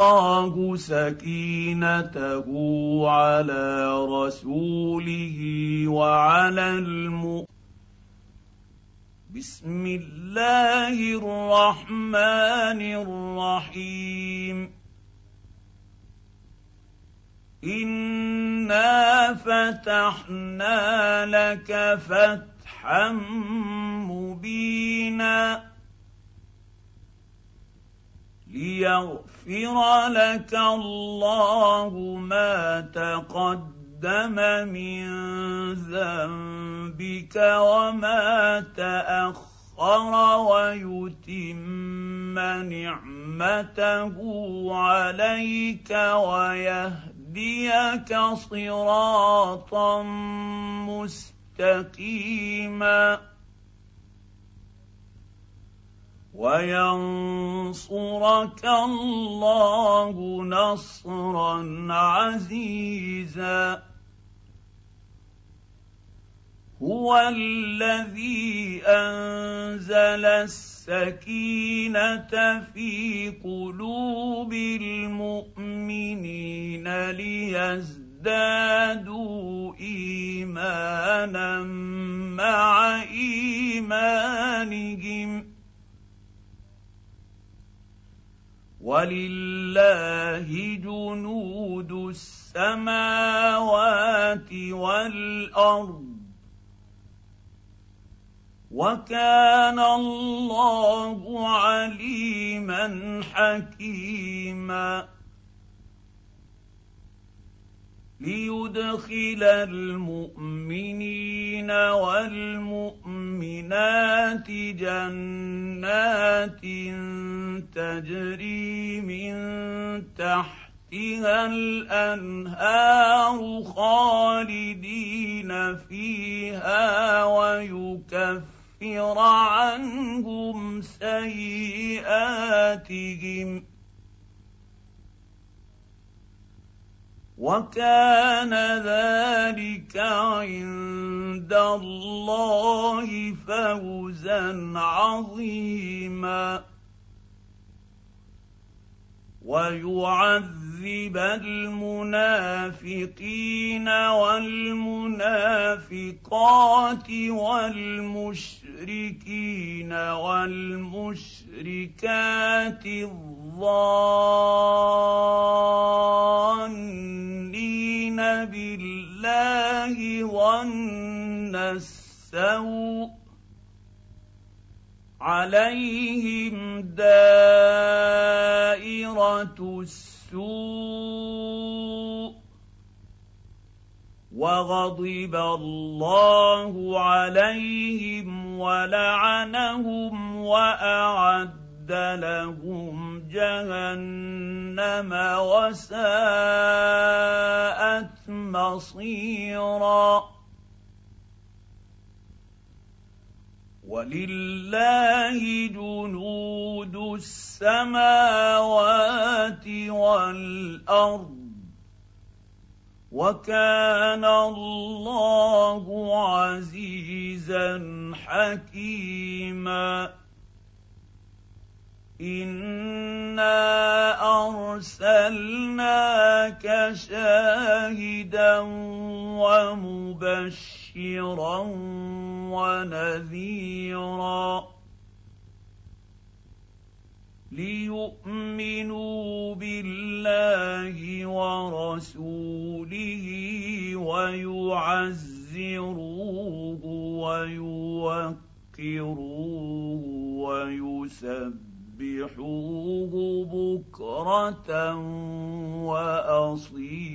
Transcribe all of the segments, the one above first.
الله سكينته على رسوله وعلى المؤمنين. بسم الله الرحمن الرحيم. انا فتحنا لك فتحا مبينا. ليغفر لك الله ما تقدم من ذنبك وما تاخر ويتم نعمته عليك ويهديك صراطا مستقيما وينصرك الله نصرا عزيزا هو الذي انزل السكينه في قلوب المؤمنين ليزدادوا ايمانا مع ايمانهم ولله جنود السماوات والأرض. وكان الله عليما حكيما. ليدخل المؤمنين والمؤمنات جنات تجري من تحتها الأنهار خالدين فيها ويكفر عنهم سيئاتهم. وكان ذلك عند الله فوزا عظيما. ويعذب المنافقين والمنافقات والمشركين والمشركات الظانين بالله ظن السوء عليهم دائره السوء وغضب الله عليهم ولعنهم واعد لهم جهنم وساءت مصيرا ولله جنود السماوات والأرض. وكان الله عزيزا حكيما. إنا أرسلناك شاهدا ومبشرا. ونذيرا ليؤمنوا بالله ورسوله ويعزروه ويوقروه ويسبحوه بكره واصيلا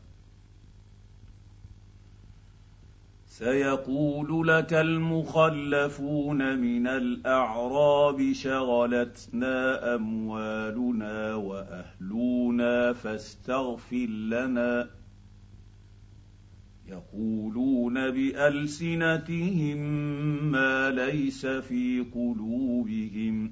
سيقول لك المخلفون من الأعراب شغلتنا أموالنا وأهلنا فاستغفر لنا. يقولون بألسنتهم ما ليس في قلوبهم.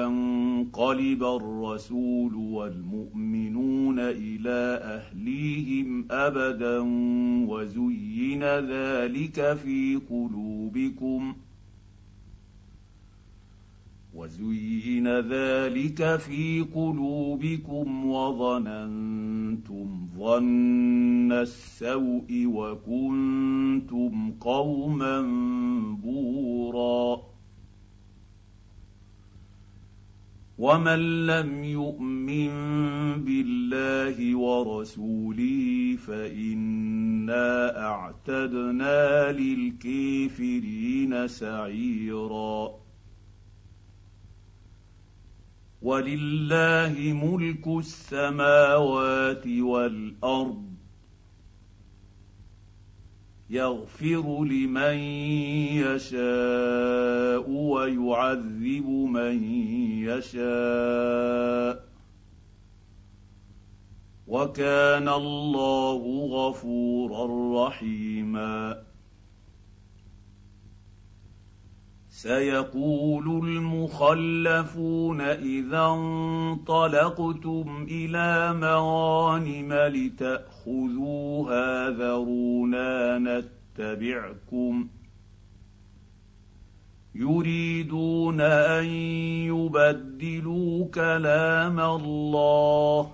ينقلب الرسول والمؤمنون إلى اهليهم ابدا وزين ذلك في قلوبكم ۖ وزين ذلك في قلوبكم وظننتم ظن السوء وكنتم قوما بورا ومن لم يؤمن بالله ورسوله فانا اعتدنا للكافرين سعيرا ولله ملك السماوات والارض يغفر لمن يشاء ويعذب من يشاء. وكان الله غفورا رحيما. سيقول المخلفون إذا انطلقتم إلى مغانم لتأخذوها ذرونا نتبعكم يريدون أن يبدلوا كلام الله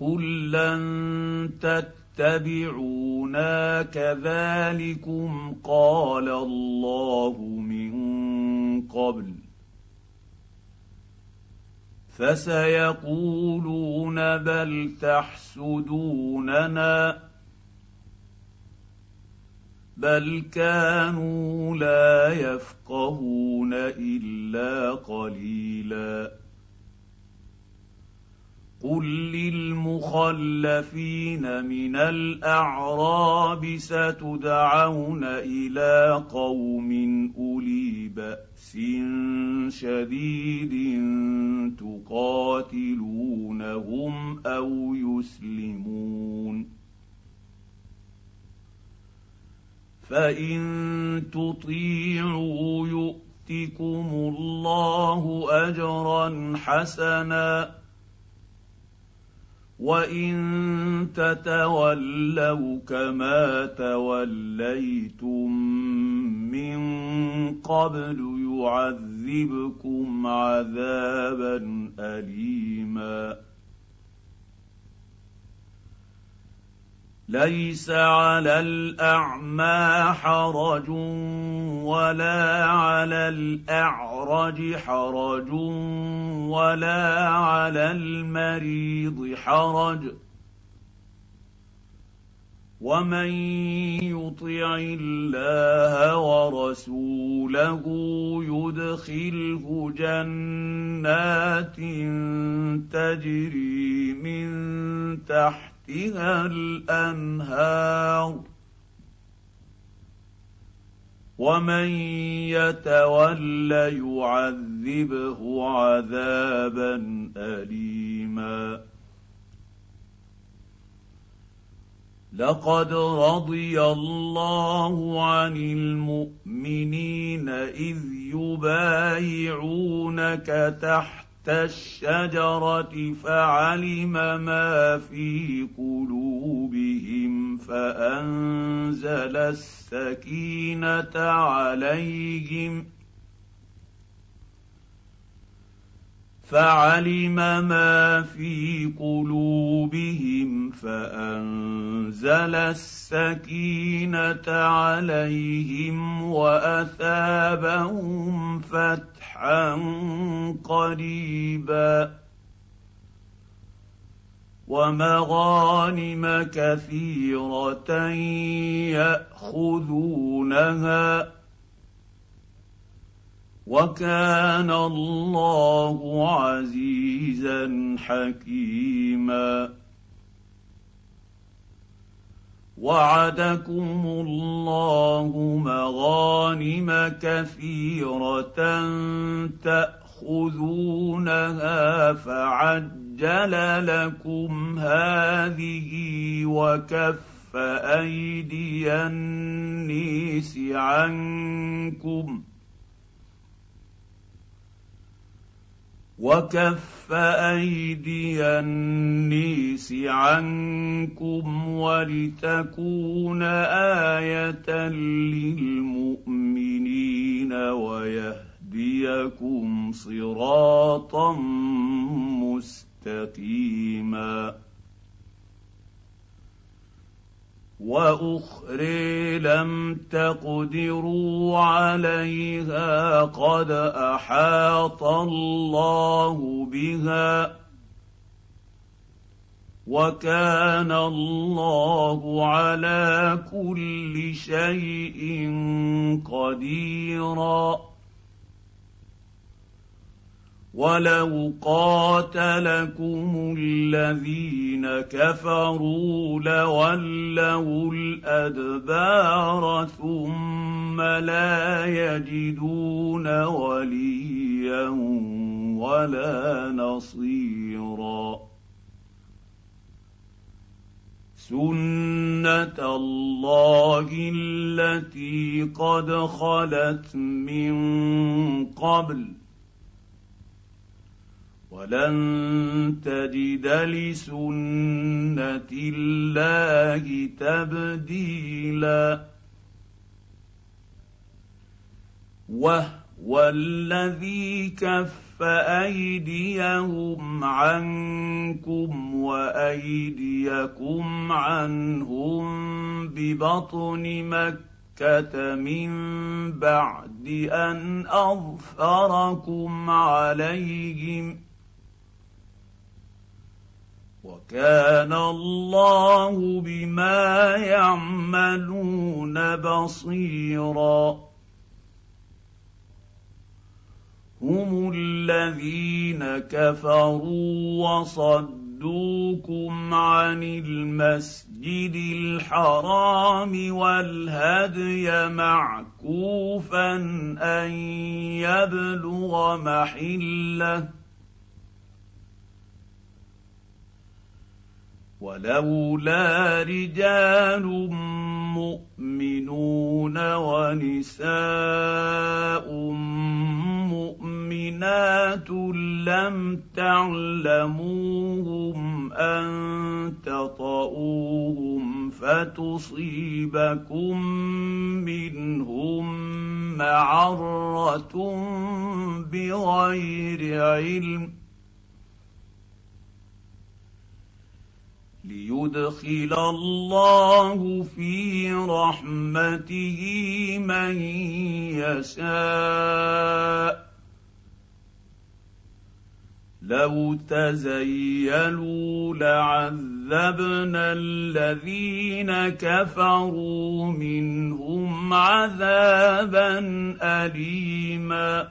قل لن تتبعوا تتبعونا كذلكم قال الله من قبل فسيقولون بل تحسدوننا بل كانوا لا يفقهون الا قليلا قل للمخلفين من الاعراب ستدعون إلى قوم اولي باس شديد تقاتلونهم أو يسلمون فان تطيعوا يؤتكم الله اجرا حسنا وان تتولوا كما توليتم من قبل يعذبكم عذابا اليما ليس على الأعمى حرج ولا على الأعرج حرج ولا على المريض حرج. ومن يطع الله ورسوله يدخله جنات تجري من تحت تحتها الأنهار ومن يتول يعذبه عذابا اليما. لقد رضي الله عن المؤمنين إذ يبايعونك تحت الشجرة فعلم ما في قلوبهم فأنزل السكينة عليهم فعلم ما في قلوبهم فأنزل السكينة عليهم وأثابهم فتحا قريبا ومغانم كثيرة يأخذونها وكان الله عزيزا حكيما وعدكم الله مغانم كثيرة تأخذونها فعجل لكم هذه وكف أيدي النيس عنكم وكف ايدي النيس عنكم ولتكون إيه للمؤمنين ويهديكم صراطا مستقيما وأخري لم تقدروا عليها قد أحاط الله بها وكان الله على كل شيء قديرا ولو قاتلكم الذين كفروا لولوا الادبار ثم لا يجدون وليا ولا نصيرا سنه الله التي قد خلت من قبل ولن تجد لسنة الله تبديلا. وهو الذي كف أيديهم عنكم وأيديكم عنهم ببطن مكة من بعد أن أظفركم عليهم وكان الله بما يعملون بصيرا. هم الذين كفروا وصدوكم عن المسجد الحرام والهدي معكوفا أن يبلغ محلة ولولا رجال مؤمنون ونساء مؤمنات لم تعلموهم أن تطئوهم فتصيبكم منهم معرة بغير علم ليدخل الله في رحمته من يشاء. لو تزيلوا لعذبنا الذين كفروا منهم عذابا اليما.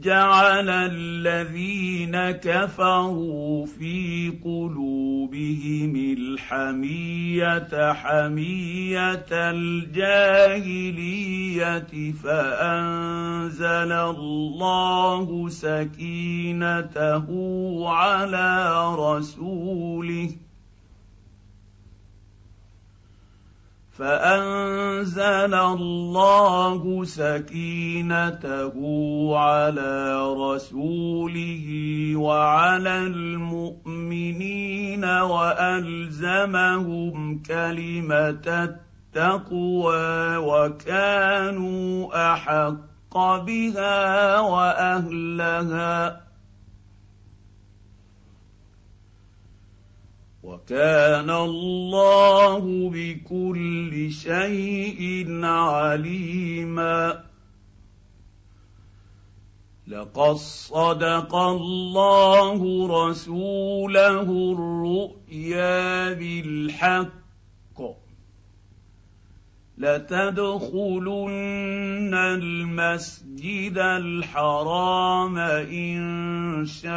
جعل الذين كفروا في قلوبهم الحمية حمية الجاهلية فأنزل الله سكينته على رسوله فانزل الله سكينته على رسوله وعلى المؤمنين والزمهم كلمه التقوى وكانوا احق بها واهلها وكان الله بكل شيء عليما. لقد صدق الله رسوله الرؤيا بالحق. لتدخلن المسجد الحرام إن شاء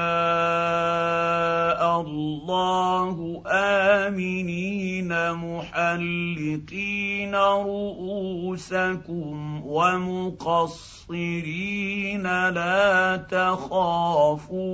الله آمنين محلقين رؤوسكم ومقصرين لا تخافون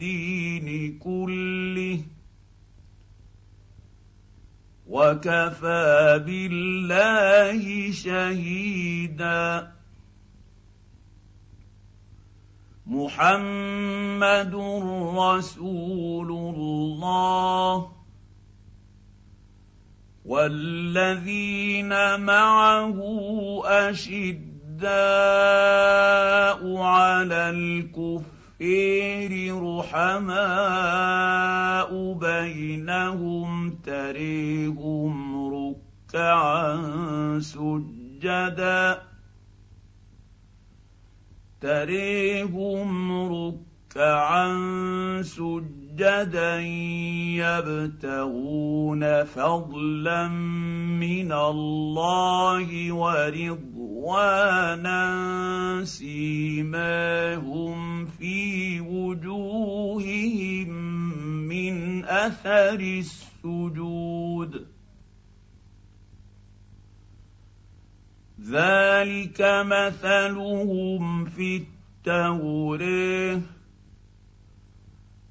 الدين كله وكفى بالله شهيدا. محمد رسول الله والذين معه أشداء على الكفر الكفير رحماء بينهم تريهم ركعا سجدا تريهم ركعا سجدا يبتغون فضلا من الله ورضوانا سيماهم في وجوههم من اثر السجود ذلك مثلهم في التوراه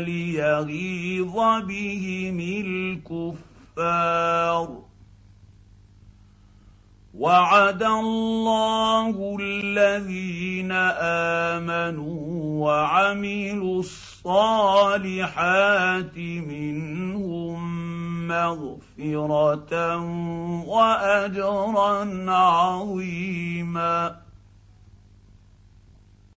ليغيظ بهم الكفار. وعد الله الذين آمنوا وعملوا الصالحات منهم مغفرة وأجرا عظيما.